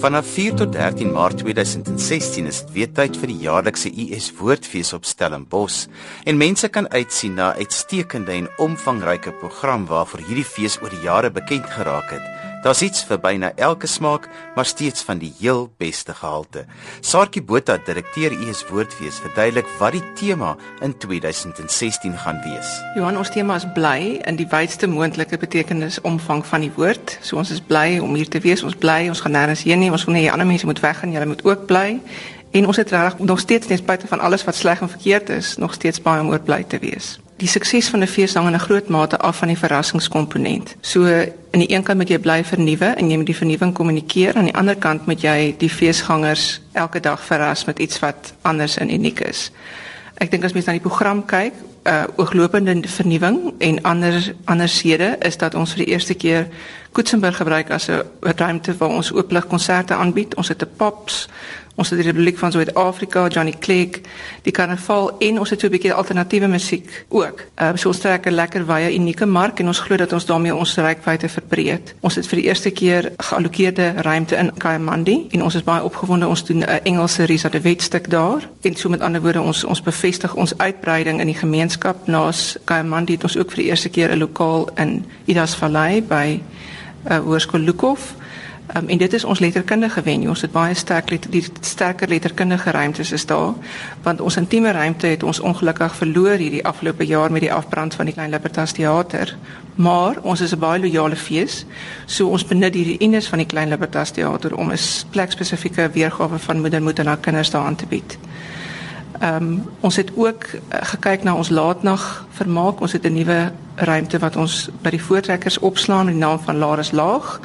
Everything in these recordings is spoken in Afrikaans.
Vanaf 4 tot 13 Maart 2016 is dit weer tyd vir die jaarlikse US Woordfees op Stellenbosch en mense kan uitsien na 'n uitstekende en omvangryke program waarvoor hierdie fees oor die jare bekend geraak het. Daar's iets vir byna elke smaak, maar steeds van die heel beste gehalte. Saartjie Botha, direkteur US Woordfees, verduidelik wat die tema in 2016 gaan wees. Johan, ons tema is bly in die wydste moontlike betekenis omvang van die woord. So ons is bly om hier te wees. Ons bly, ons gaan nêrens heen nie. Ons wil nie ander mense moet weggaan, julle moet ook bly. En ons het reg nog steeds net buite van alles wat sleg en verkeerd is, nog steeds baie om oor bly te wees. Die sukses van 'n fees hang in 'n groot mate af van die verrassingskomponent. So aan die een kant moet jy bly vernuwe en jy moet die vernuwing kommunikeer, aan die ander kant moet jy die feesgangers elke dag verras met iets wat anders en uniek is. Ek dink as mens na die program kyk, uh ooglopende vernuwing en ander ander sede is dat ons vir die eerste keer Koetsenburg gebruik as 'n ruimte waar ons ooplig konserte aanbied. Ons het 'n pops, ons het die Republiek van Suid-Afrika, Johnny Clegg, die Karnaval en ons het so 'n bietjie alternatiewe musiek ook. Uh, so ons trek 'n lekker baie unieke mark en ons glo dat ons daarmee ons reikwyte verbreed. Ons het vir die eerste keer geallokeerde ruimte in Kayamandi en ons is baie opgewonde ons doen 'n Engelse Risa de Wetstuk daar. En so met ander woorde ons ons bevestig ons uitbreiding in die gemeenskap. Naas Kayamandi het ons ook vir die eerste keer 'n lokaal in Idas Vallei by uh, Hoërskool Lukhof. Um, en dit is ons letterkundige venue. Ons het baie sterk let, die sterker letterkundige ruimtes is daar want ons intieme ruimte het ons ongelukkig verloor hierdie afgelope jaar met die afbrand van die Klein Libertas Theater. Maar ons is 'n baie loyale fees. So ons benut hierdie ines van die Klein Libertas Theater om 'n plek spesifieke weergawe van moedermoed aan haar kinders daar aan te bied. Ehm um, ons het ook uh, gekyk na ons laatnag vermaak. Ons het 'n nuwe ruimte wat ons by die voortrekkers opslaan met die naam van Laris Laag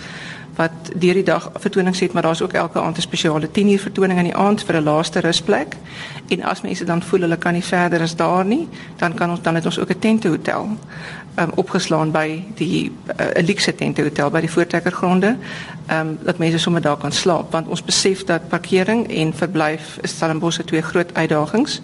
wat deur die dag vertonings het, maar daar's ook elke aand 'n spesiale 10 uur vertoning in die aand vir 'n laaste rusplek. En as mense dan voel hulle kan nie verder as daar nie, dan kan ons dan het ons ook 'n tente hotel um, opgeslaan by die uh, Elixir tente hotel by die voortrekkergronde. Ehm um, dat mense sommer daar kan slaap want ons besef dat parkering en verblyf is Stellenbosch se twee groot uitdagings.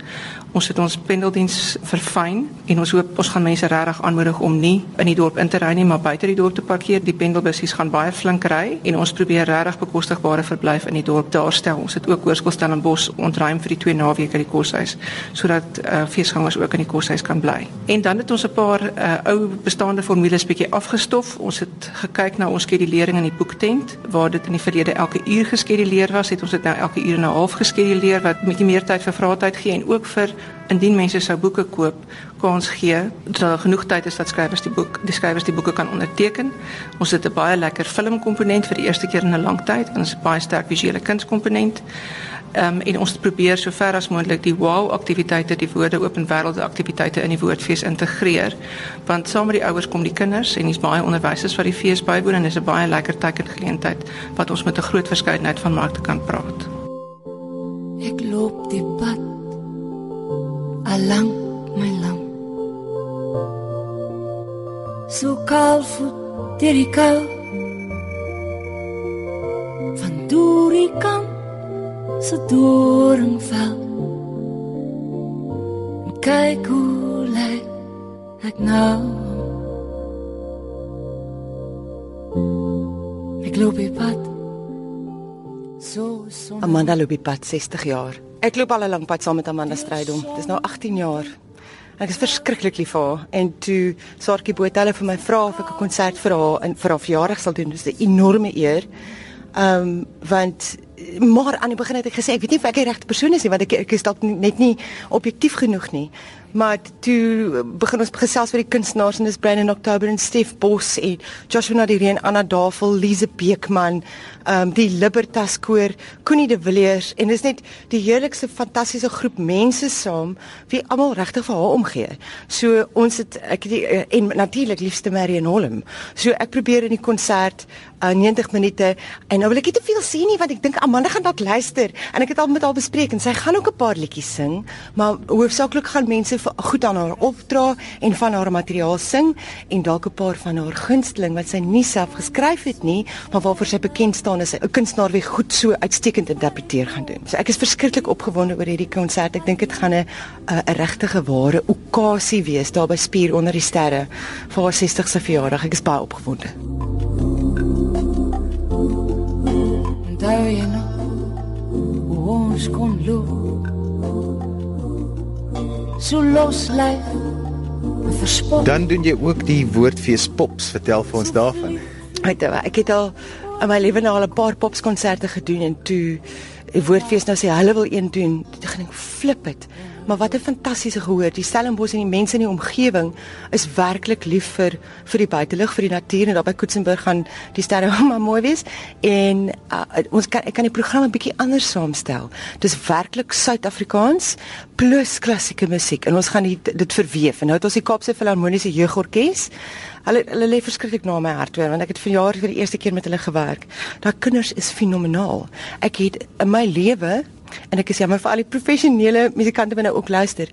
Ons het ons pendeldiens verfyn en ons hoop ons gaan mense regtig aanmoedig om nie in die dorp in te ry nie, maar buite die dorp te parkeer. Die pendelbussies gaan baie flink ry en ons probeer regtig bekostigbare verblyf in die dorp daarstel. Ons het ook Hoërskool Stellenbosch ontruim vir die twee naweke die koshuis sodat uh, feesgangers ook in die koshuis kan bly. En dan het ons 'n paar uh, ou bestaande formules bietjie afgestof. Ons het gekyk na ons skedulering in die boektent waar dit in die verlede elke uur geskeduleer was, het ons dit nou elke uur en 'n half geskeduleer wat bietjie meer tyd vir vraatyd gee en ook vir indien mense sou boeke koop, kans gee dat daar genoeg tyd is dat skrywers die boek, die skrywers die boeke kan onderteken. Ons het 'n baie lekker filmkomponent vir die eerste keer in 'n lang tyd en 'n baie sterk visuele kunskomponent. Ehm um, en ons probeer so ver as moontlik die wow aktiwiteite, die woorde open wêrelde aktiwiteite in die woordfees integreer. Want saam met die ouers kom die kinders en dis baie onderwysers wat die fees bywoon en dis 'n baie lekker tekengeleentheid wat ons met 'n groot verskeidenheid van markte kan praat. Ek loop die pad alang my lang. So kaal voet deur die kou van deur die kant se doringvel kyk hoe lyk ek nou. Ek loop die pad. So so Amanda loop die pad 60 jaar Ek loop al 'n lang pad saam met Amanda Strydom. Dis nou 18 jaar. Ek is verskriklik lief vir haar en toe Saartjie Botelle vir my vra of ek 'n konsert vir haar in vir haar verjaardag sal doen. Dis 'n enorme eer. Ehm um, want maar aan die begin het ek gesê ek weet nie of ek die regte persoon is nie want ek ek is dalk net nie objektief genoeg nie. Maar toe begin ons gesels met die kunstenaars en dis Brandon October en Stef Bos en Joshua Nadireen, Anna Davel, Lise Beekman, ehm um, die Libertas koor, Connie de Villiers en dis net die heerlikste fantastiese groep mense saam wie almal regtig vir haar omgee. So ons het ek die, eh, en natuurlik liefste Marion Holm. So ek probeer in die konsert uh, 90 minute en nou wil ek nie te veel sê nie want ek dink Amanda gaan dalk luister en ek het al met haar bespreek en sy gaan ook 'n paar liedjies sing, maar hoofsaaklik gaan mense goed aan haar opdra en van haar materiaal sing en dalk 'n paar van haar gunsteling wat sy nie self geskryf het nie, maar waarvoor sy bekend staan as 'n kunstenaar wie goed so uitstekend interpreteer gaan doen. So ek is verskriklik opgewonde oor hierdie konsert. Ek dink dit gaan 'n 'n regtige ware okasie wees daar by Spier onder die sterre vir haar 60ste verjaardag. Ek is baie opgewonde. Onthou jy nog hoe ons kon loop? So los lyf. Verspot. Dan doen jy ook die woordfees pops. Vertel vir ons daarvan. Jy, ek het al in my lewe nou al 'n paar popskonserte gedoen en toe die woordfees nou sê hulle wil een doen, ek flip dit. Maar wat 'n fantastiese gehoor. Die Stellenbosch en die mense in die omgewing is werklik lief vir vir die buitelug, vir die natuur en daar by Koetsenburg gaan die sterre maar mooi wees en uh, ons kan ek kan die program 'n bietjie anders saamstel. Dis werklik Suid-Afrikaans plus klassieke musiek en ons gaan die, dit verweef. En nou het ons die Kaapse Filharmoniese Jeugorkes. Hulle hulle lê verskriklik na my hart hoor want ek het vanjaar vir die eerste keer met hulle gewerk. Daai kinders is fenomenaal. Ek het in my lewe en ek is jammer vir al die professionele musikante wat nou ook luister.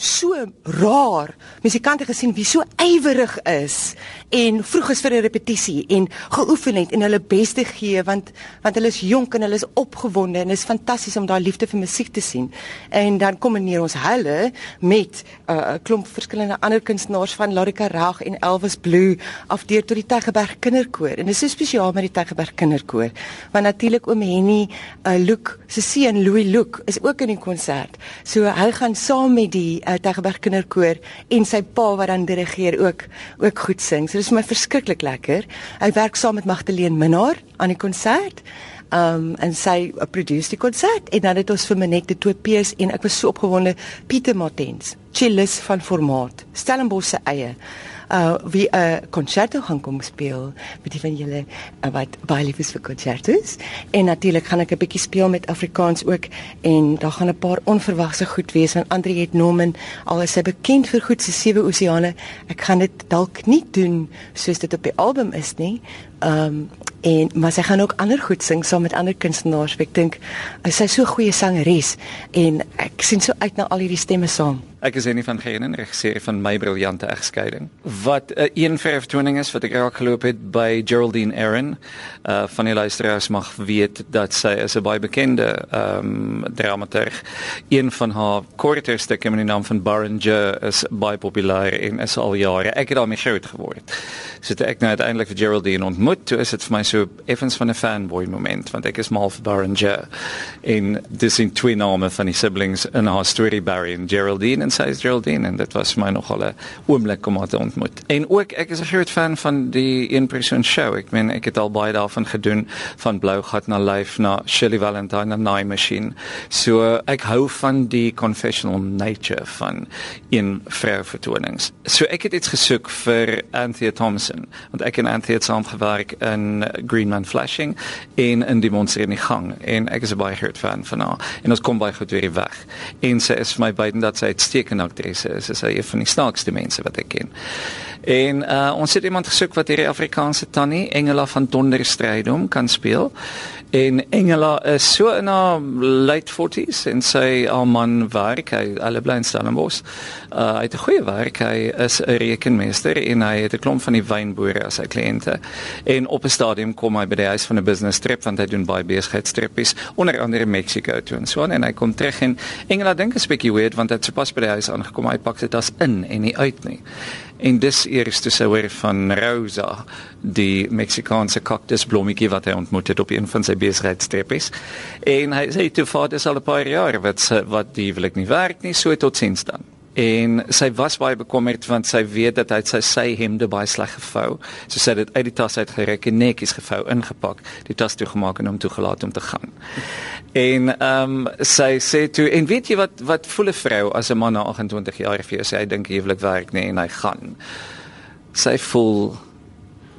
So raar musikante gesien wie so ywerig is en vroeg is vir 'n repetisie en geoefen het en hulle beste gee want want hulle is jonk en hulle is opgewonde en dit is fantasties om daai liefde vir musiek te sien. En dan kombineer ons hulle met 'n uh, klomp verskillende ander kunstenaars van Larika Rag en Elvis Blue afdeur tot die Tygerberg Kinderkoor. En dit is so spesiaal met die Tygerberg Kinderkoor want natuurlik oom Henny uh, Luke se seun Louis Luke is ook in die konsert. So hy gaan saam met die uh, Tygerberg Kinderkoor en sy pa wat dan dirigeer ook ook goed sing. So dit is vir my verskriklik lekker. Ek werk saam met Magdalene Minnar aan die konsert. Um en sy produce die konsert en dan het ons vir Manet die twee P's en ek was so opgewonde Pieter Martens, cellist van formaat, Stellenbosch se eie uh wie 'n uh, concerto gaan kom speel met die van julle uh, wat baie lief is vir concertos. En natuurlik gaan ek 'n bietjie speel met Afrikaans ook en daar gaan 'n paar onverwagse goed wees van Andre het Norman al is hy bekend vir goed se sewe oseane. Ek gaan dit dalk nie doen soos dit op die album is nie. Um en maar sy gaan ook ander goed sing saam met ander kunstenaars. Ek dink sy is so 'n goeie sangeres? En ek sien so uit na al hierdie stemme saam Ek is een van Genen, regisseur van My Briljante Egskeiding. Wat 'n uh, een verftoning is wat ek geloop het by Geraldine Aaron. Uh van die luisteraars mag weet dat sy is 'n baie bekende ehm dramaturg. Een van haar korter stukke met die naam van Barringer is baie populêr en is al jare. Ek het daarmee groot geword. So toe ek nou Geraldine ontmoet, is dit vir my so effens van 'n fanboy moment want ek is mal vir Barringer en dis in twee name van die siblings in haar story Barry en Geraldine en sy is Geraldine en dit was vir my nogal 'n oomblik om haar te ontmoet. En ook ek is 'n groot fan van die een persoon show. Ek meen ek het al baie daarvan gedoen van Blou Gat na Life na Shirley Valentine na Night Machine. So ek hou van die confessional nature van in vrou vertonings. So ek het iets gesoek vir Anthea Thompson want ek en Anthea het saam gewerk in Green Man Flashing in in die monster in die gang en ek is 'n baie groot fan van haar en ons kom baie goed weer weg. En sy is vir my beiden dat sy uitstekende aktrise is. Sy is een van die snaakste mense wat ek ken. En uh, ons het iemand gesoek wat hierdie Afrikaanse tannie Engela van Donderstrydom kan speel. En Engela is so in haar late 40s en sy al man werk hy alle bly in Stellenbosch. Uh, hy het 'n goeie werk. Hy is 'n rekenmeester en hy het 'n klomp van die wynboere as sy kliënte. En op 'n stadium kom hy by die huis van 'n business trip want hy doen baie besigheidstrippies onder andere in Mexico toe en so en hy kom terug en Engela dink is bietjie weird want hy het sopas by die huis aangekom. Hy pak dit as in en nie uit nie. En dis eers te sou hoor van Rosa, die Meksikaanse kaktusblommetjie wat hy ontmoet het op een van sy besigheidstrippies. En hy sê toe vader is al 'n paar jaar wat wat die ek nie werk nie, so tot sins dan. En sy was baie bekommerd want sy weet dat hy sy sy hemde baie sleg gevou. So sy het dit uit die tas uit geruk en netjies gevou ingepak, die tas toegemaak en hom toegelaat om te gaan. En ehm um, sy sê toe en weet jy wat wat voel 'n vrou as 'n man na 28 jaar vir jou sê hy dink huwelik werk nie en hy gaan. Sy voel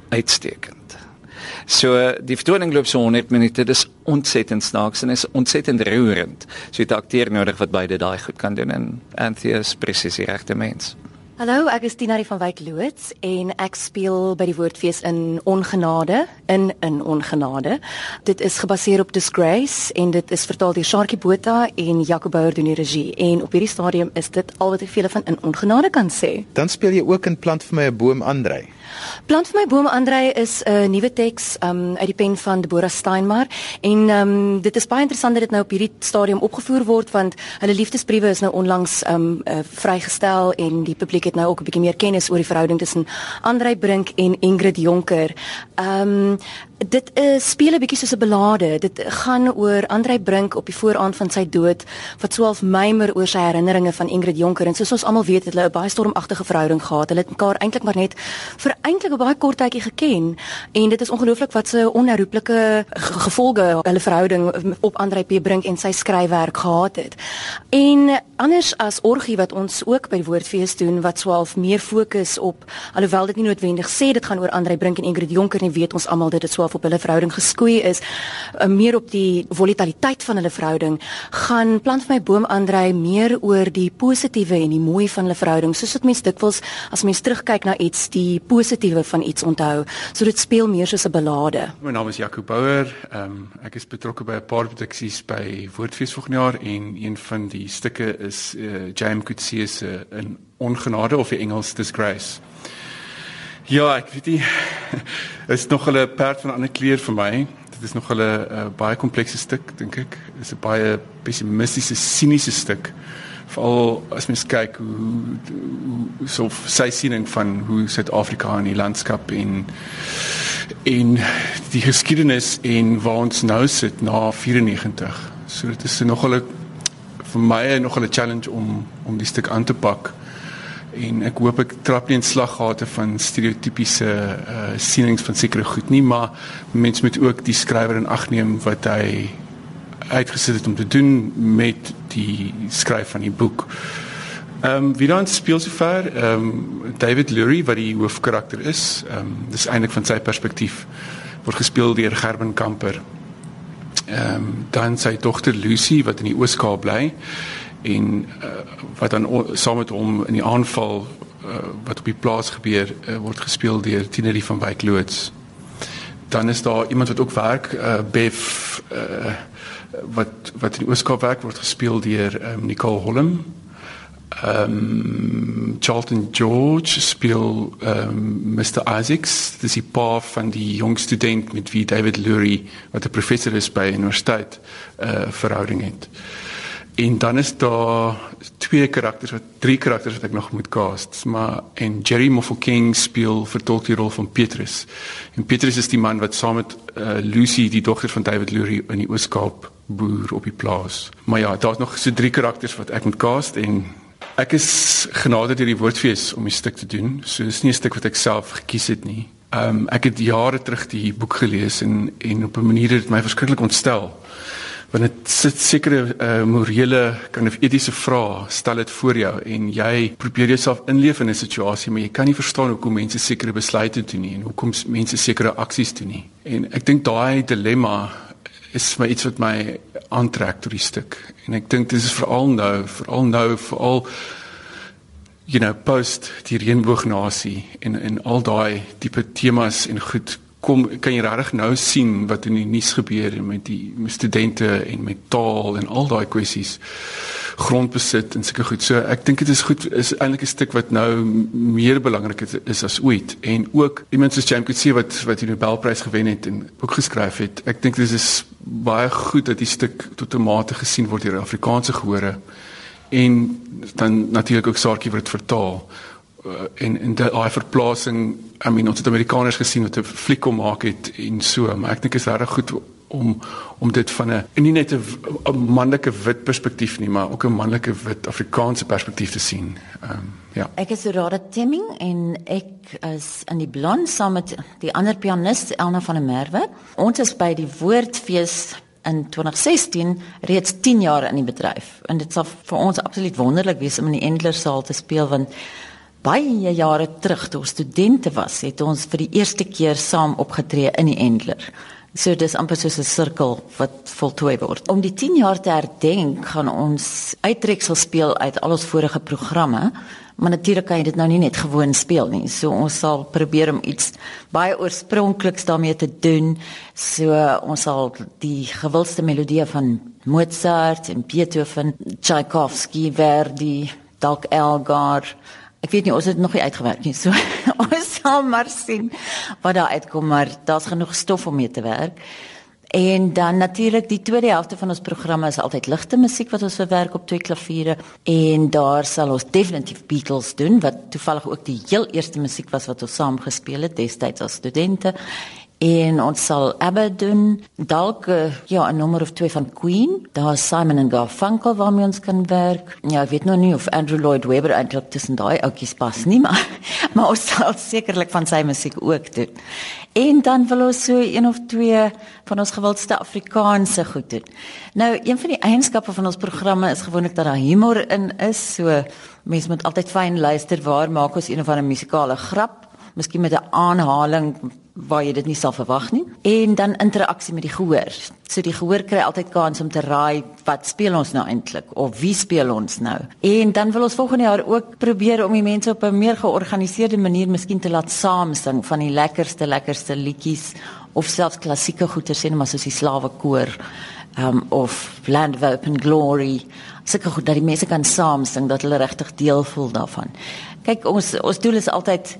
uitstekend. So die vertoning loop so 100 minute. Dis ontsettend snaaks en is ontsettend roerend. So jy het 'n akteur nodig wat beide daai goed kan doen en Anthea is presies die regte mens. Hallo, ek is Tina van Wyk Loots en ek speel by die Woordfees in Ongenade, in in Ongenade. Dit is gebaseer op Disgrace en dit is vertaal deur Sharkie Botha en Jaco Bouwer doen die regie. En op hierdie stadium is dit al wat ek vir julle van in Ongenade kan sê. Dan speel jy ook in Plant vir my 'n boom Andrei. Plant vir my boom Andrei is 'n nuwe teks um, uit die pen van Deborah Steinmar en um, dit is baie interessant dat dit nou op hierdie stadium opgevoer word want hulle liefdesbriewe is nou onlangs um, uh, vrygestel en die publiek het nou ook 'n bietjie meer kennis oor die verhouding tussen Andrei Brink en Ingrid Jonker. Ehm um, dit is speel 'n bietjie soos 'n belade. Dit gaan oor Andrei Brink op die vooraand van sy dood wat 12 Meimer oor sy herinneringe van Ingrid Jonker en soos ons almal weet het hulle 'n baie stormagtige verhouding gehad. Hulle het mekaar eintlik maar net vir eintlik 'n baie kort tydjie geken en dit is ongelooflik wat se onherroepelike gevolge hulle verhouding op Andrei P Brink en sy skryfwerk gehad het. En anders as orgie wat ons ook by die woordfees doen wat 12 meer fokus op alhoewel dit nie noodwendig sê dit gaan oor Andrei Brink en Ingrid Jonker nie, weet ons almal dit is 12 op hulle verhouding geskoei is uh, meer op die volatiliteit van hulle verhouding gaan plant vir my boom Andrei meer oor die positiewe en die mooi van hulle verhouding soos dit mense dikwels as mens terugkyk na iets die positiewe van iets onthou. So dit speel meer soos 'n ballade My naam is Jaco Bouwer. Um, ek is betrokke by 'n paar produksies by Woordfees volgende jaar en een van die stukke is uh, James Coetzee se in ongenade of in Engels disgrace Ja, ek weet nie. is nog 'n perd van 'n ander kleur vir my. Dit is nog 'n uh, baie komplekse stuk, dink ek. Dit is 'n baie pessimistiese, siniese stuk. Veral as mens kyk hoe, hoe so sy siening van hoe Suid-Afrika in die landskap en en die geskiedenis en waar ons nou sit na 94. So dit is nog 'n vir my nog 'n challenge om om die stuk aan te pak en ek hoop ek trap nie in slaggate van stereotypiese uh sienings van sekere goed nie maar mens moet ook die skrywer in ag neem wat hy uitgesit het om te doen met die skryf van die boek. Ehm um, wie dan speel sover? Ehm um, David Lurie wat die hoofkarakter is. Ehm um, dis eintlik van sy perspektief word gespeel deur Gerben Kamper. Ehm um, dan sy dogter Lucy wat in die Oos-Kaap bly en uh, wat dan saam met hom in die aanval uh, wat op die plaas gebeur uh, word gespeel deur Tinerie van Wyk loods. Dan is daar iemand wat ook werk uh, Bev uh, wat wat in Ooskaap werk word gespeel deur um, Nicole Holm. Ehm um, Charlton George speel ehm um, Mr Isaacs, dis die pa van die jong student met wie David Lurie wat 'n professor is by universiteit uh verhouding het. En dan is daar twee karakters wat drie karakters wat ek nog moet cast, maar en Jerry Mofokeng speel vertolk die rol van Petrus. En Petrus is die man wat saam met uh, Lucy, die dogter van David Lurie in die Ooskaap boer op die plaas. Maar ja, daar's nog so drie karakters wat ek moet cast en ek is genade deur die woordfees om die stuk te doen. So dis nie 'n stuk wat ek self gekies het nie. Ehm um, ek het jare terug die boek gelees en en op 'n manier het dit my verskriklik ontstel want dit sit sekere uh, morele kan of etiese vrae stel dit voor jou en jy probeer jouself inleef in 'n situasie maar jy kan nie verstaan hoekom mense sekere besluite doen nie en hoekom mense sekere aksies doen nie. En ek dink daai dilemma is my iets wat my aantrek tot die stuk. En ek dink dis veral nou veral nou veral you know post die reënboognasie en en al daai tipe temas en goed kom kan jy regtig nou sien wat in die nuus gebeur met die met studente en met taal en al daai kwessies grondbesit en sulke goed. So ek dink dit is goed is eintlik 'n stuk wat nou meer belangrik is, is as ooit en ook iemand soos James Coetzee wat wat die Nobelprys gewen het en ook geskryf het. Ek dink dit is baie goed dat die stuk tot 'n mate gesien word deur Afrikaanse gehore en dan natuurlik ook Saartjie word vertaal en en daai verplasing I mean ons het Amerikaners gesien wat 'n fliek kom maak het en so maar ek dink is regtig goed om om dit van 'n nie net 'n manlike wit perspektief nie maar ook 'n manlike wit Afrikaanse perspektief te sien. Ehm um, ja. Ek is Rada Temming en ek is in die blond saam met die ander pianis Elna van der Merwe. Ons is by die Woordfees in 2016 reeds 10 jaar in die bedryf en dit sal vir ons absoluut wonderlik wees om in die Endler saal te speel want baie jare terug toe ons studente was, het ons vir die eerste keer saam opgetree in die Endler. So dis amper soos 'n sirkel wat voltooi word. Om die 10 jaar te herdenk, gaan ons uittreksel speel uit al ons vorige programme, maar natuurlik kan jy dit nou nie net gewoon speel nie. So ons sal probeer om iets baie oorspronkliks daarmee te doen. So ons sal die gewildste melodieë van Mozart en Beethoven, Tchaikovsky, Verdi, dalk Elgar Ek weet nie ons het nog nie uitgewerk nie. So ons sal maar sien wat daar uitkom, maar daar's genoeg stof om mee te werk. En dan natuurlik die tweede helfte van ons programme is altyd ligte musiek wat ons verwerk op twee klaviere en daar sal ons definitief Beatles doen wat toevallig ook die heel eerste musiek was wat ons saam gespeel het destyds as studente en ons sal ABBA doen. Dalk uh, ja 'n nommer of twee van Queen. Daar Simon and Garfunkel waarmee ons kan werk. Ja ek weet nog nie of Andrew Lloyd Webber eintlik tussen daai oudjies pas nie maar maar ons sal sekerlik van sy musiek ook doen. En dan wil ons so een of twee van ons gewildste Afrikaanse goed doen. Nou een van die eienskappe van ons programme is gewoonlik dat daar humor in is. So mense moet altyd fyn luister waar maak ons een of ander musikale grap? Miskien met 'n aanhaling waar jy dit nie sal verwag nie en dan interaksie met die gehoor. So die gehoor kry altyd kans om te raai wat speel ons nou eintlik of wie speel ons nou. En dan wil ons volgende jaar ook probeer om die mense op 'n meer georganiseerde manier miskien te laat saam sing van die lekkerste lekkerste liedjies of selfs klassieke goeie sê net maar soos die slawe koor um of Land of Open Glory. Sulke goed dat die mense kan saam sing dat hulle regtig deel voel daarvan. Kyk ons ons doel is altyd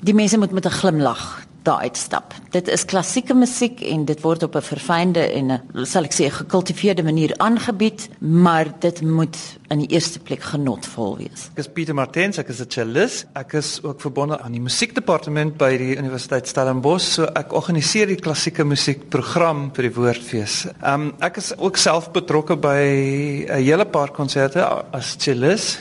die mense moet met 'n glimlag daar uitstap. Dit is klassieke musiek en dit word op 'n verfynde en 'n sal ek sê gekultiveerde manier aangebied, maar dit moet in die eerste plek genotvol wees. Ek is Pieter Martens, ek is 'n cellist. Ek is ook verbonde aan die musiekdepartement by die Universiteit Stellenbosch, so ek organiseer die klassieke musiekprogram vir die Woordfees. Ehm um, ek is ook self betrokke by 'n hele paar konserte as cellist.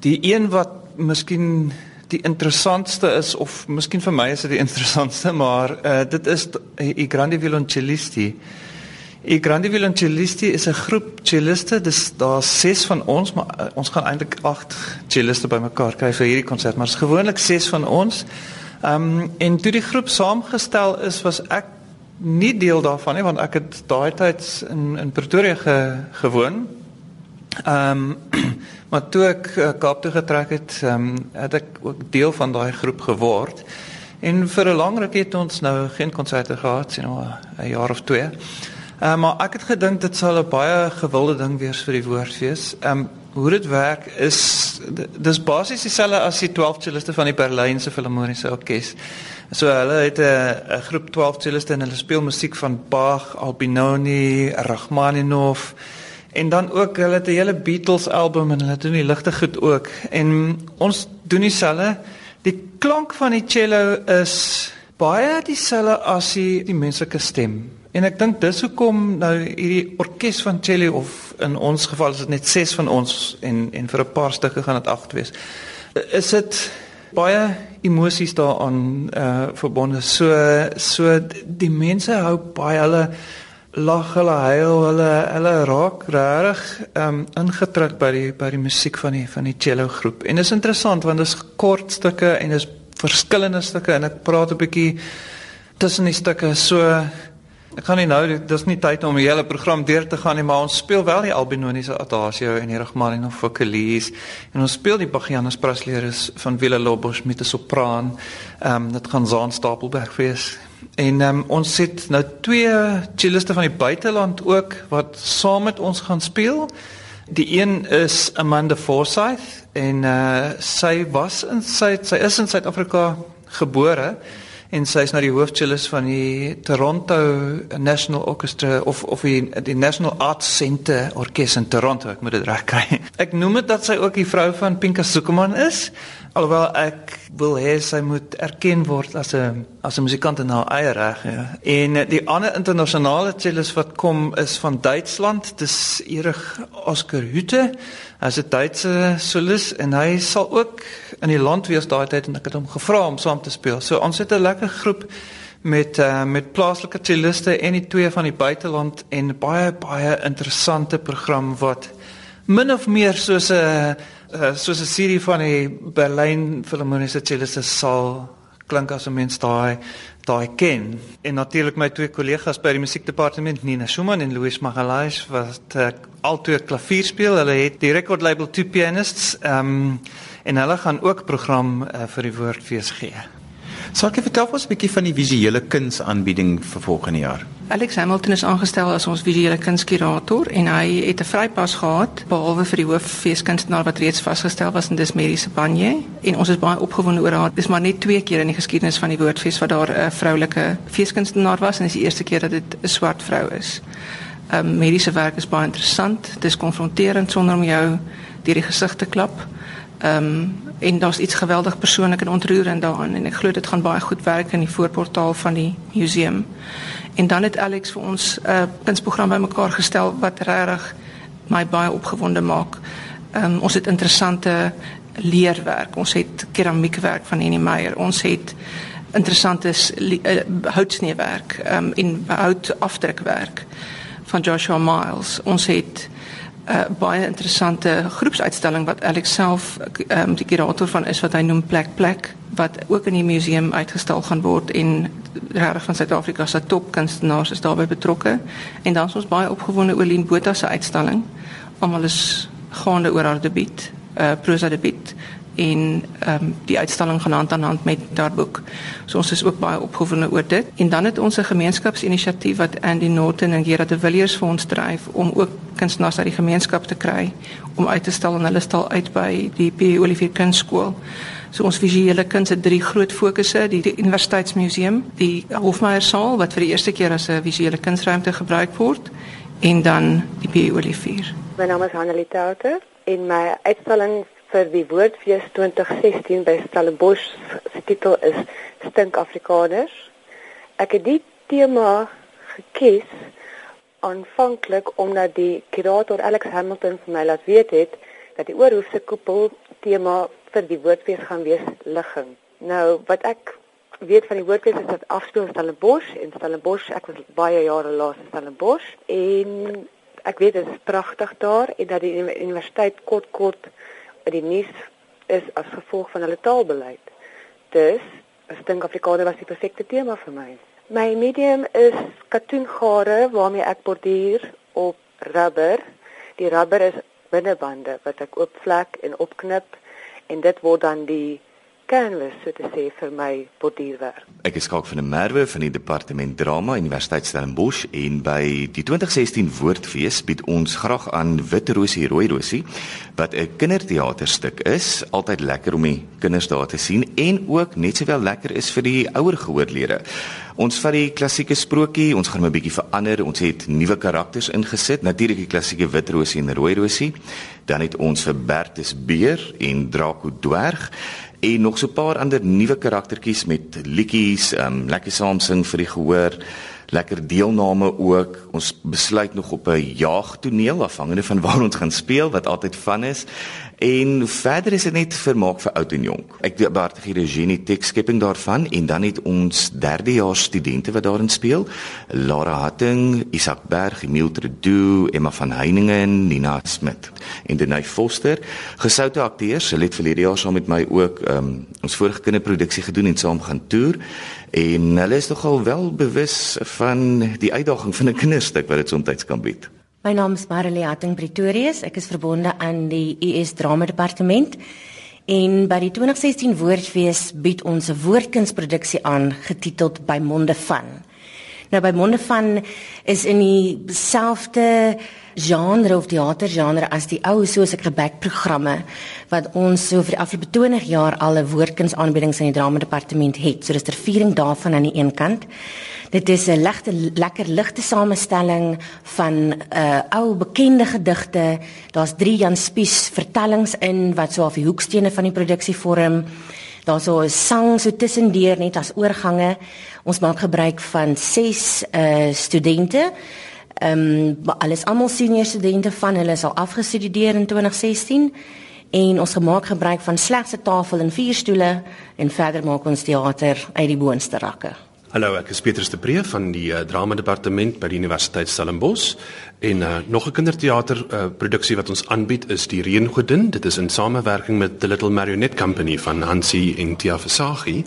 Die een wat miskien die interessantste is of miskien vir my is dit die interessantste maar uh, dit is i grandi violoncellisti i grandi violoncellisti is 'n groep celliste dis daar ses van ons maar uh, ons gaan eintlik agt celliste bymekaar kry vir hierdie konsert maar is gewoonlik ses van ons. Um, en toe die groep saamgestel is was ek nie deel daarvan nie want ek het daai tyd in in Pretoria ge, gewoon ehm um, Maar toe ek uh, Kaap toe getrek het, um, het ek ook deel van daai groep geword. En vir 'n lang ruk het ons nou geen konserte gehad sien nou 'n jaar of twee. Ehm uh, maar ek het gedink dit sal 'n baie gewilde ding wees vir die woordfees. Ehm um, hoe dit werk is dis basies dieselfde as die 12 celliste van die Berlynse Filharmoniese Orkees. So hulle het 'n groep 12 celliste en hulle speel musiek van Bach, Albinoni, Rachmaninoff En dan ook hulle het 'n hele Beatles album en hulle doen die ligte goed ook. En ons doen dieselfde. Die klank van die cello is baie dieselfde as die, die menslike stem. En ek dink dis hoekom nou hierdie orkes van cello of in ons geval is dit net 6 van ons en en vir 'n paar stukke gaan dit 8 wees. Is dit baie emosies daaraan uh verbonde. So so die mense hou baie hulle lag hulle huil hulle hulle raak regtig ehm um, ingetrek by die by die musiek van die van die cello groep. En dit is interessant want dit is kort stukke en dit is verskillende stukke en ek praat 'n bietjie tussen die stukke. So ek gaan nie nou dis nie tyd om die hele program deur te gaan nie, maar ons speel wel die Albinoniese Adagio en die Rachmaninoff Focalise en ons speel die Bachianus Prasleris van Villa Lobos met 'n sopran. Ehm um, dit gaan Zaan Stapelberg wees. En um, ons het nou twee celliste van die buiteland ook wat saam met ons gaan speel. Die een is Amanda Forsyth en uh, sy was in sy sy is in Suid-Afrika gebore en sy is nou die hoofcellist van die Toronto National Orchestra of of die, die National Arts Centre Orkes in Toronto, ek moet dit reg kry. Ek noem dit dat sy ook die vrou van Pinka Sukuman is, alhoewel ek wil hê sy moet erken word as 'n as 'n musikant in haar eie reg, ja. En die ander internasionale cellist wat kom is van Duitsland, dis Erich Oskar Hütte. Hy's 'n Duitse solis en hy sal ook in die land wees daai tyd en ek het hom gevra om saam te speel. So ons het 'n lekker groep met uh, met plaaslike celliste en die twee van die buiteland en baie baie interessante program wat min of meer soos 'n uh, soos 'n serie van die Berlyn Philharmoniese celliste sal klink as 'n mens daai daai ken. En natuurlik my twee kollegas by die musiekdepartement, Nina Schumann en Louis Magalhaes wat uh, altoe klavier speel. Hulle het die record label Two Pianists, ehm um, en hulle gaan ook program uh, vir die woordfees gee. Sal ek vertel ons 'n bietjie van die visuele kunsaanbieding vir volgende jaar? Alex Hamilton is aangestel as ons visuele kunskurator en hy het 'n vrypas gehad behalwe vir die hooffeeskunstenaar wat reeds vasgestel was in Dismerie se Banje en ons is baie opgewonde oor haar. Dis maar net twee keer in die geskiedenis van die Woordfees wat daar 'n vroulike feeskunstenaar was en dis die eerste keer dat dit 'n swart vrou is. Ehm um, mediese werk is baie interessant. Dit is konfronterend sonder om jou deur die gesig te klap. Ehm um, en daar's iets geweldig persoonlik en ontroerend daarin en ek glo dit gaan baie goed werk in die voorportaal van die museum. En dan het Alex vir ons 'n uh, kunsprogram bymekaar gestel wat regtig my baie opgewonde maak. Ehm um, ons het interessante leerwerk. Ons het keramiekwerk van Henny Meyer. Ons het interessante uh, houtsneewerk ehm um, en houtafdrukwerk van Joshua Miles. Ons het uh, baie interessante groepsuitstalling wat Alex self um, die kurator van is wat hy noem Plek Plek wat ook in die museum uitgestal gaan word en regtig van Suid-Afrika se topkunstenaars is daarbey betrokke en dan is ons baie opgewonde oor Lien Botha se uitstalling. Almal is gaande oor haar debuut, uh prosa debuut en ehm um, die uitstalling gaan hand aan hand met haar boek. So ons is ook baie opgewonde oor dit. En dan het ons 'n gemeenskapsinisiatief wat Andy Norton en Gerard de Villiers vir ons dryf om ook kunstenaars uit die gemeenskap te kry om uit te stal en hulle stal uit by die P. Olivier Kunstskool. So ons visuele kuns het drie groot fokusse, die, die Universiteitsmuseum, die Hofmeyer saal wat vir die eerste keer as 'n visuele kunsruimte gebruik word en dan die P. Olivier. My naam is Hanelie Touter en my uitstalling vir die Woordfees 2016 by Stellenbosch se titel is Stink Afrikaners. Ek het die tema gekies aanvanklik omdat die kurator Alex Hamilton vir my laat weet het dat die oorhoofse koepel tema vir die woordfees gaan wees ligging. Nou wat ek weet van die woordfees is dat afspeel Stellenbosch en Stellenbosch ek was baie jare laas in Stellenbosch en ek weet dit is pragtig daar en dat die universiteit kort kort in die nuus is as gevolg van hulle taalbeleid. Dus ek dink Afrikaner was die perfekte tema vir my. My medium is katoengare waarmee ek borduur op rubber. Die rubber is binnebande wat ek oopvlek en opknip en dit word dan die canvas so te sê vir my borduurwerk. Ek is Skalk van der Merwe van die departement drama Universiteit Stellenbosch en by die 2016 Woordfees bied ons graag aan Wit Rosie Rooi Rosie wat 'n kinderteaterstuk is, altyd lekker om die kinders daar te sien en ook net sowel lekker is vir die ouer gehoorlede. Ons vat die klassieke sprokie, ons gaan hom 'n bietjie verander. Ons het nuwe karakters ingesit, natuurlik die klassieke Wit Rosie en Rooi Rosie. Dan het ons vir Bertus Beer en Draco Dwerg en nog so 'n paar ander nuwe karaktertjies met liedjies, um lekker saam sing vir die gehoor, lekker deelname ook. Ons besluit nog op 'n jaagtoneel afhangende van waar ons gaan speel wat altyd van is. En verder is dit net vermaak vir oud en jonk. Ek beheer die regie en tekskepping daarvan en dan het ons derdejaars studente wat daarin speel. Lara Hatting, Isak Berg, Emil Tredu, Emma van Heiningen, Nina Smit en Denay Foster. Gesoute akteurs, hulle het verlede jaar saam met my ook um, ons vorige kinderproduksie gedoen en saam gaan toer en hulle is nogal wel bewus van die uitdaging van 'n kinderstuk wat dit soms kan bied. My naam is Marilee Hatting Pretorius. Ek is verbonde aan die US Drama Departement. En by die 2016 Woordfees bied ons 'n woordkunsproduksie aan getiteld By Monde van. Nou by Monde van is in dieselfde genre of teatergenre as die ou soos ek gebak programme wat ons so vir die afgelope 20 jaar al 'n woordkunsaanbiedings in die drama departement het. So dis ter viering daarvan aan die een kant. Dit is 'n legte lekker ligte samestelling van 'n uh, ou bekende gedigte. Daar's 3 Jan Spies vertellings in wat so af die hoekstene van die produksie vorm. Daar's so 'n sang so tussendeur net as oorgange. Ons maak gebruik van 6 uh studente. Ehm um, alles almal senior studente van hulle is al afgestudeer in 2016 en ons gemaak gebruik van slegs 'n tafel en vier stoele en verder maak ons teater uit die boonste rakke. Hallo, ek is Petrus de Pre van die uh, drama departement by die Universiteit Stellenbosch en uh, nog 'n kinderteater uh, produksie wat ons aanbied is Die Reëngodin. Dit is in samewerking met The Little Marionette Company van Hansi en Tia Versaghi.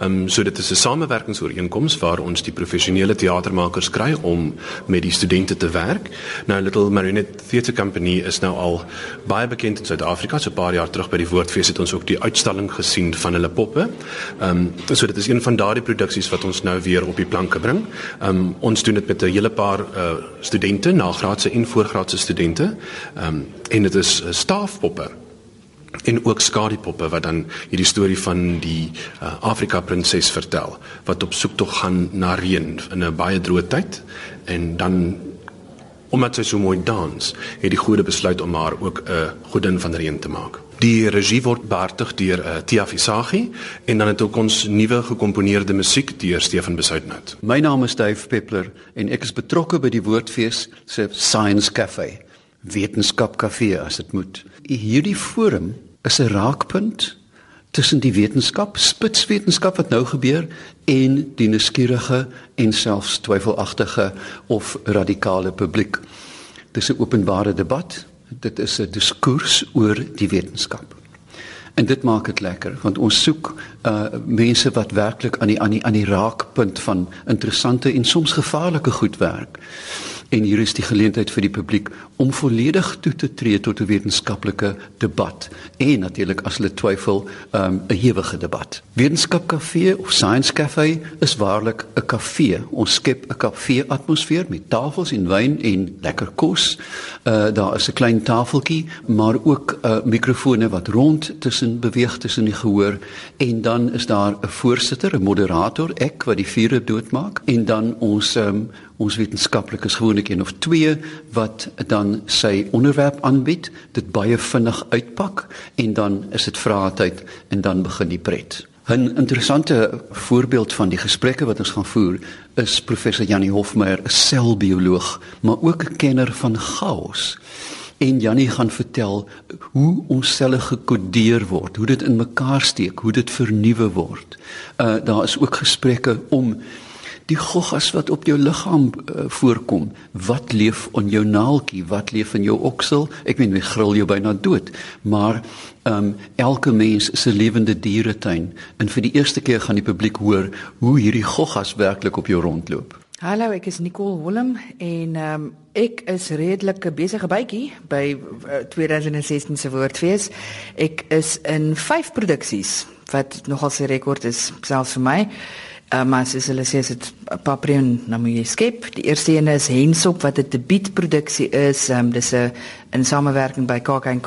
Ehm um, so dit is 'n samewerkingsooreenkoms waar ons die professionele teatermakers kry om met die studente te werk. Nou Little Marionette Theatre Company is nou al baie bekend in Suid-Afrika. So 'n paar jaar terug by die Woordfees het ons ook die uitstalling gesien van hulle poppe. Ehm um, so dit is een van daardie produksies wat ons nou nou weer op die planke bring. Ehm um, ons doen dit met 'n hele paar uh studente, nagraadse en voorgraadse studente. Ehm um, en dit is uh, staafpoppe en ook skadipoppe wat dan hierdie storie van die uh, Afrika prinses vertel wat op soek tog gaan na reën in 'n baie droë tyd en dan omdat sy so mooi dans, het die gode besluit om haar ook 'n godin van reën te maak. Die regie word behartig deur uh, Tia Visagie en dan het ook ons nuwe gekomponeerde musiek deur Stefan Besuitnout. My naam is Dave Peppler en ek is betrokke by die Woordfees se Science Cafe, wetenskap kafee as dit moet. Hierdie forum is 'n raakpunt tussen die wetenskap, spitswetenskap wat nou gebeur en die nuuskierige en selfs twyfelagtige of radikale publiek. Dis 'n openbare debat dit is 'n diskurs oor die wetenskap. En dit maak dit lekker want ons soek uh mense wat werklik aan die aan die aan die raakpunt van interessante en soms gevaarlike goed werk. En hier is die geleentheid vir die publiek om volledig toe te tree tot 'n wetenskaplike debat en natuurlik as hulle twyfel, um, 'n um, ewige debat. Wetenskapkafee of Science Cafe is waarlik 'n kafee. Ons skep 'n kafee atmosfeer met tafels en wyn en lekker kos. Uh daar is 'n klein tafeltjie, maar ook 'n uh, mikrofone wat rond tussen beweeg tussen die gehoor en dan is daar 'n voorsitter, 'n moderator, ek wat die vuur doodmaak en dan ons um, ons wetenskaplikes gewoonlik een of twee wat dan sy onderwerp aanbied, dit baie vinnig uitpak en dan is dit vrae tyd en dan begin die pret. 'n Interessante voorbeeld van die gesprekke wat ons gaan voer is professor Janie Hofmeyer, 'n selbioloog, maar ook 'n kenner van chaos. En Janie gaan vertel hoe ons selle gekodeer word, hoe dit in mekaar steek, hoe dit vernuwe word. Uh daar is ook gesprekke om die goggas wat op jou liggaam uh, voorkom, wat leef in jou naaltjie, wat leef in jou oksel? Ek meen, jy gril jou byna dood, maar um, elke mens is 'n lewende dieretuin en vir die eerste keer gaan die publiek hoor hoe hierdie goggas werklik op jou rondloop. Hallo, ek is Nicole Willem en um, ek is redelik 'n besige bytjie by uh, 2016 se Woordfees. Ek is in 5 produksies wat nogal 'n rekord is selfs vir my. Uh, maar soos hulle sê, dit Paprion nou moet jy skep. Die eerste een is Hensop wat 'n debuutproduksie is. Um, dis 'n in samewerking by KAK&K,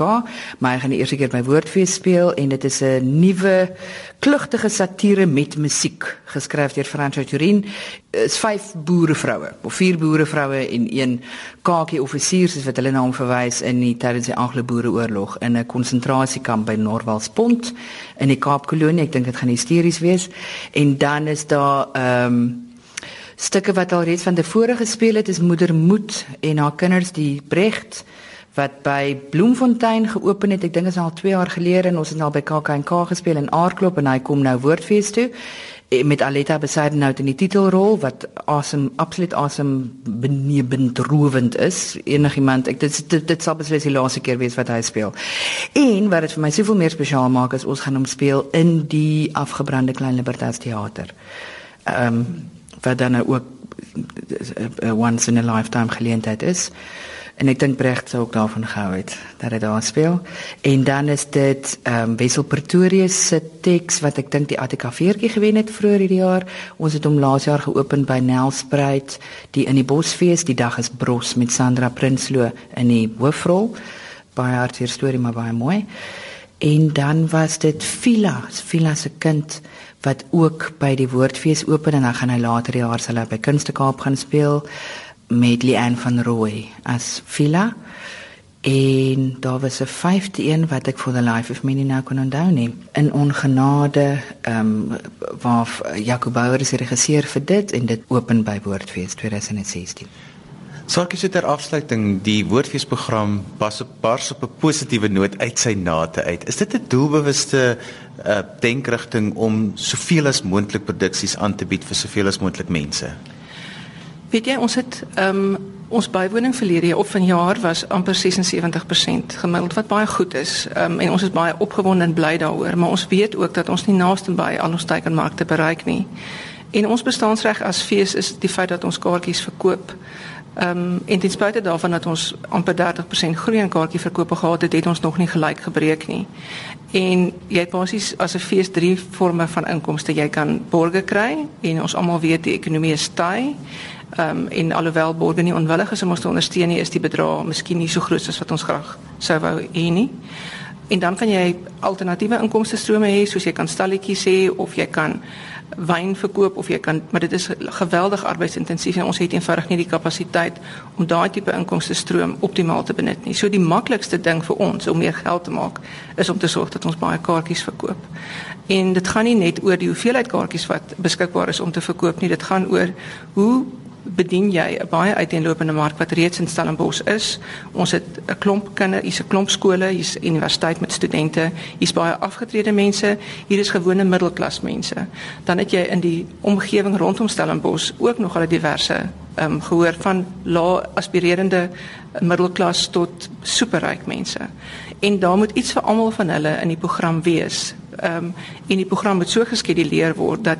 maar hy gaan die eerste keer by Woordfees speel en dit is 'n nuwe klugtige satire met musiek geskryf deur Francois Turin. Is vyf boerevroue, of vier boerevroue en een kakie offisier soos wat hulle na hom verwys in die tydens die Anglo-Boereoorlog in 'n konsentrasiekamp by Norwalspont in die Kaapkolonie. Ek dink dit gaan hysteries wees. En dan is daar ehm um, stukke wat al reeds van tevore gespeel het is Moeder Moed en haar kinders die Brecht wat by Bloemfontein geopen het. Ek dink dit is al 2 jaar gelede en ons het nou by KAK&K gespeel in Aardklop en hy kom nou Woordfees toe eh, met Aletta Besaidenout in die titelrol wat awesome absoluut awesome benebendrowend is. Enigiemand ek dit dit, dit sal beslis die laaste keer wees wat hy speel. En wat dit vir my soveel meer spesiaal maak is ons gaan hom speel in die afgebrande Klein Libertas teater. Ehm um, wat dan nou ook 'n eh, once in a lifetime geleentheid is. En ek dink Brecht sou ook daarvan gehou het dat hy daar speel. En dan is dit ehm um, Wessel Pretorius se teks wat ek dink die ATKV-ertjie gewen het vroeër hierdie jaar. Ons het hom laas jaar geopen by Nelspruit, die in die Bosfees, die dag is bros met Sandra Prinsloo in die hoofrol. Baie hartseer storie maar baie mooi. En dan was dit Vila, Vila se kind wat ook by die Woordfees open en dan gaan hy later die jaar sal hy by Kunstekaap gaan speel met Lian van Rooi as Villa. En daar was 'n vyfde een wat ek for the life of me nie nou kon onthou nie. In ongenade ehm um, waar Jacob Bouwer is regisseur vir dit en dit open by Woordfees 2016. Sarkie so ter afsluiting, die woordfeesprogram pas op bars op 'n positiewe noot uit sy nate uit. Is dit 'n doelbewuste uh, denkrigting om soveel as moontlik produksies aan te bied vir soveel as moontlik mense? Weet jy, ons het ehm um, ons bywoning verlede jaar of vanjaar was amper 76% gemiddeld wat baie goed is. Ehm um, en ons is baie opgewonde en bly daaroor, maar ons weet ook dat ons nie naaste by al ons teikenmarkte bereik nie. En ons bestaansreg as fees is die feit dat ons kaartjies verkoop. Ehm um, en ten spyte daarvan dat ons amper 30% groei in kaartjie verkope gehad het, het ons nog nie gelyk gebreek nie. En jy het basies as 'n fees drie forme van inkomste. Jy kan borge kry en ons almal weet die ekonomie is taai. Ehm um, en alhoewel borge nie onwillig is om ons te ondersteun nie, is die bedrag miskien nie so groot as wat ons graag sou wou hê nie. En dan kan jy alternatiewe inkomste strome hê, soos jy kan stalletjies hê of jy kan wyn verkoop of jy kan maar dit is geweldig arbeidsintensief en ons het eenvoudig nie die kapasiteit om daai tipe inkomste stroom optimaal te benut nie. So die maklikste ding vir ons om meer geld te maak is om te sorg dat ons baie kaartjies verkoop. En dit gaan nie net oor die hoeveelheid kaartjies wat beskikbaar is om te verkoop nie, dit gaan oor hoe bedien jy 'n baie uiteenlopende mark wat reeds in Stellenbosch is. Ons het 'n klomp kinders, hier's 'n klomp skole, hier's universiteit met studente, hier's baie afgetrede mense, hier is gewone middelklas mense. Dan het jy in die omgewing rondom Stellenbosch ook nog al diverse ehm um, gehoor van lae aspirerende middelklas tot superryk mense. En daar moet iets vir almal van hulle in die program wees. Ehm um, en die program moet so geskeduleer word dat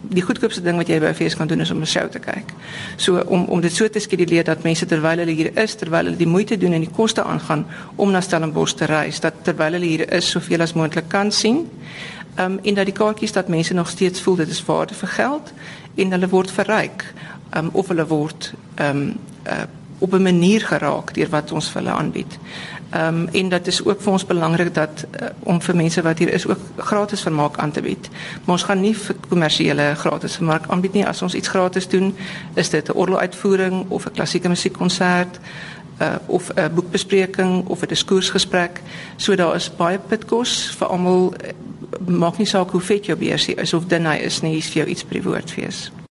die goedkoopste ding wat jy by 'n fees kan doen is om 'n show te kyk. So om om dit so te skeduleer dat mense terwyl hulle hier is, terwyl hulle die moeite doen en die koste aangaan om na Stellenbosch te reis, dat terwyl hulle hier is, soveel as moontlik kan sien. Ehm um, en dat die kaartjies dat mense nog steeds voel dit is waarde vir geld en hulle word verryk. Ehm um, of hulle word ehm um, uh, op 'n manier geraak deur wat ons vir hulle aanbied. Ehm um, en dit is ook vir ons belangrik dat uh, om vir mense wat hier is ook gratis vermaak aan te bied. Maar ons gaan nie vir kommersiële gratis vermaak aanbied nie. As ons iets gratis doen, is dit 'n orgeluitvoering of 'n klassieke musiekkonsert uh, of 'n boekbespreking of 'n diskursgesprek. So daar is baie pitkos vir almal. Maak nie saak hoe vet jou beursie is of dun hy is nie, hier's vir jou iets by die woordfees.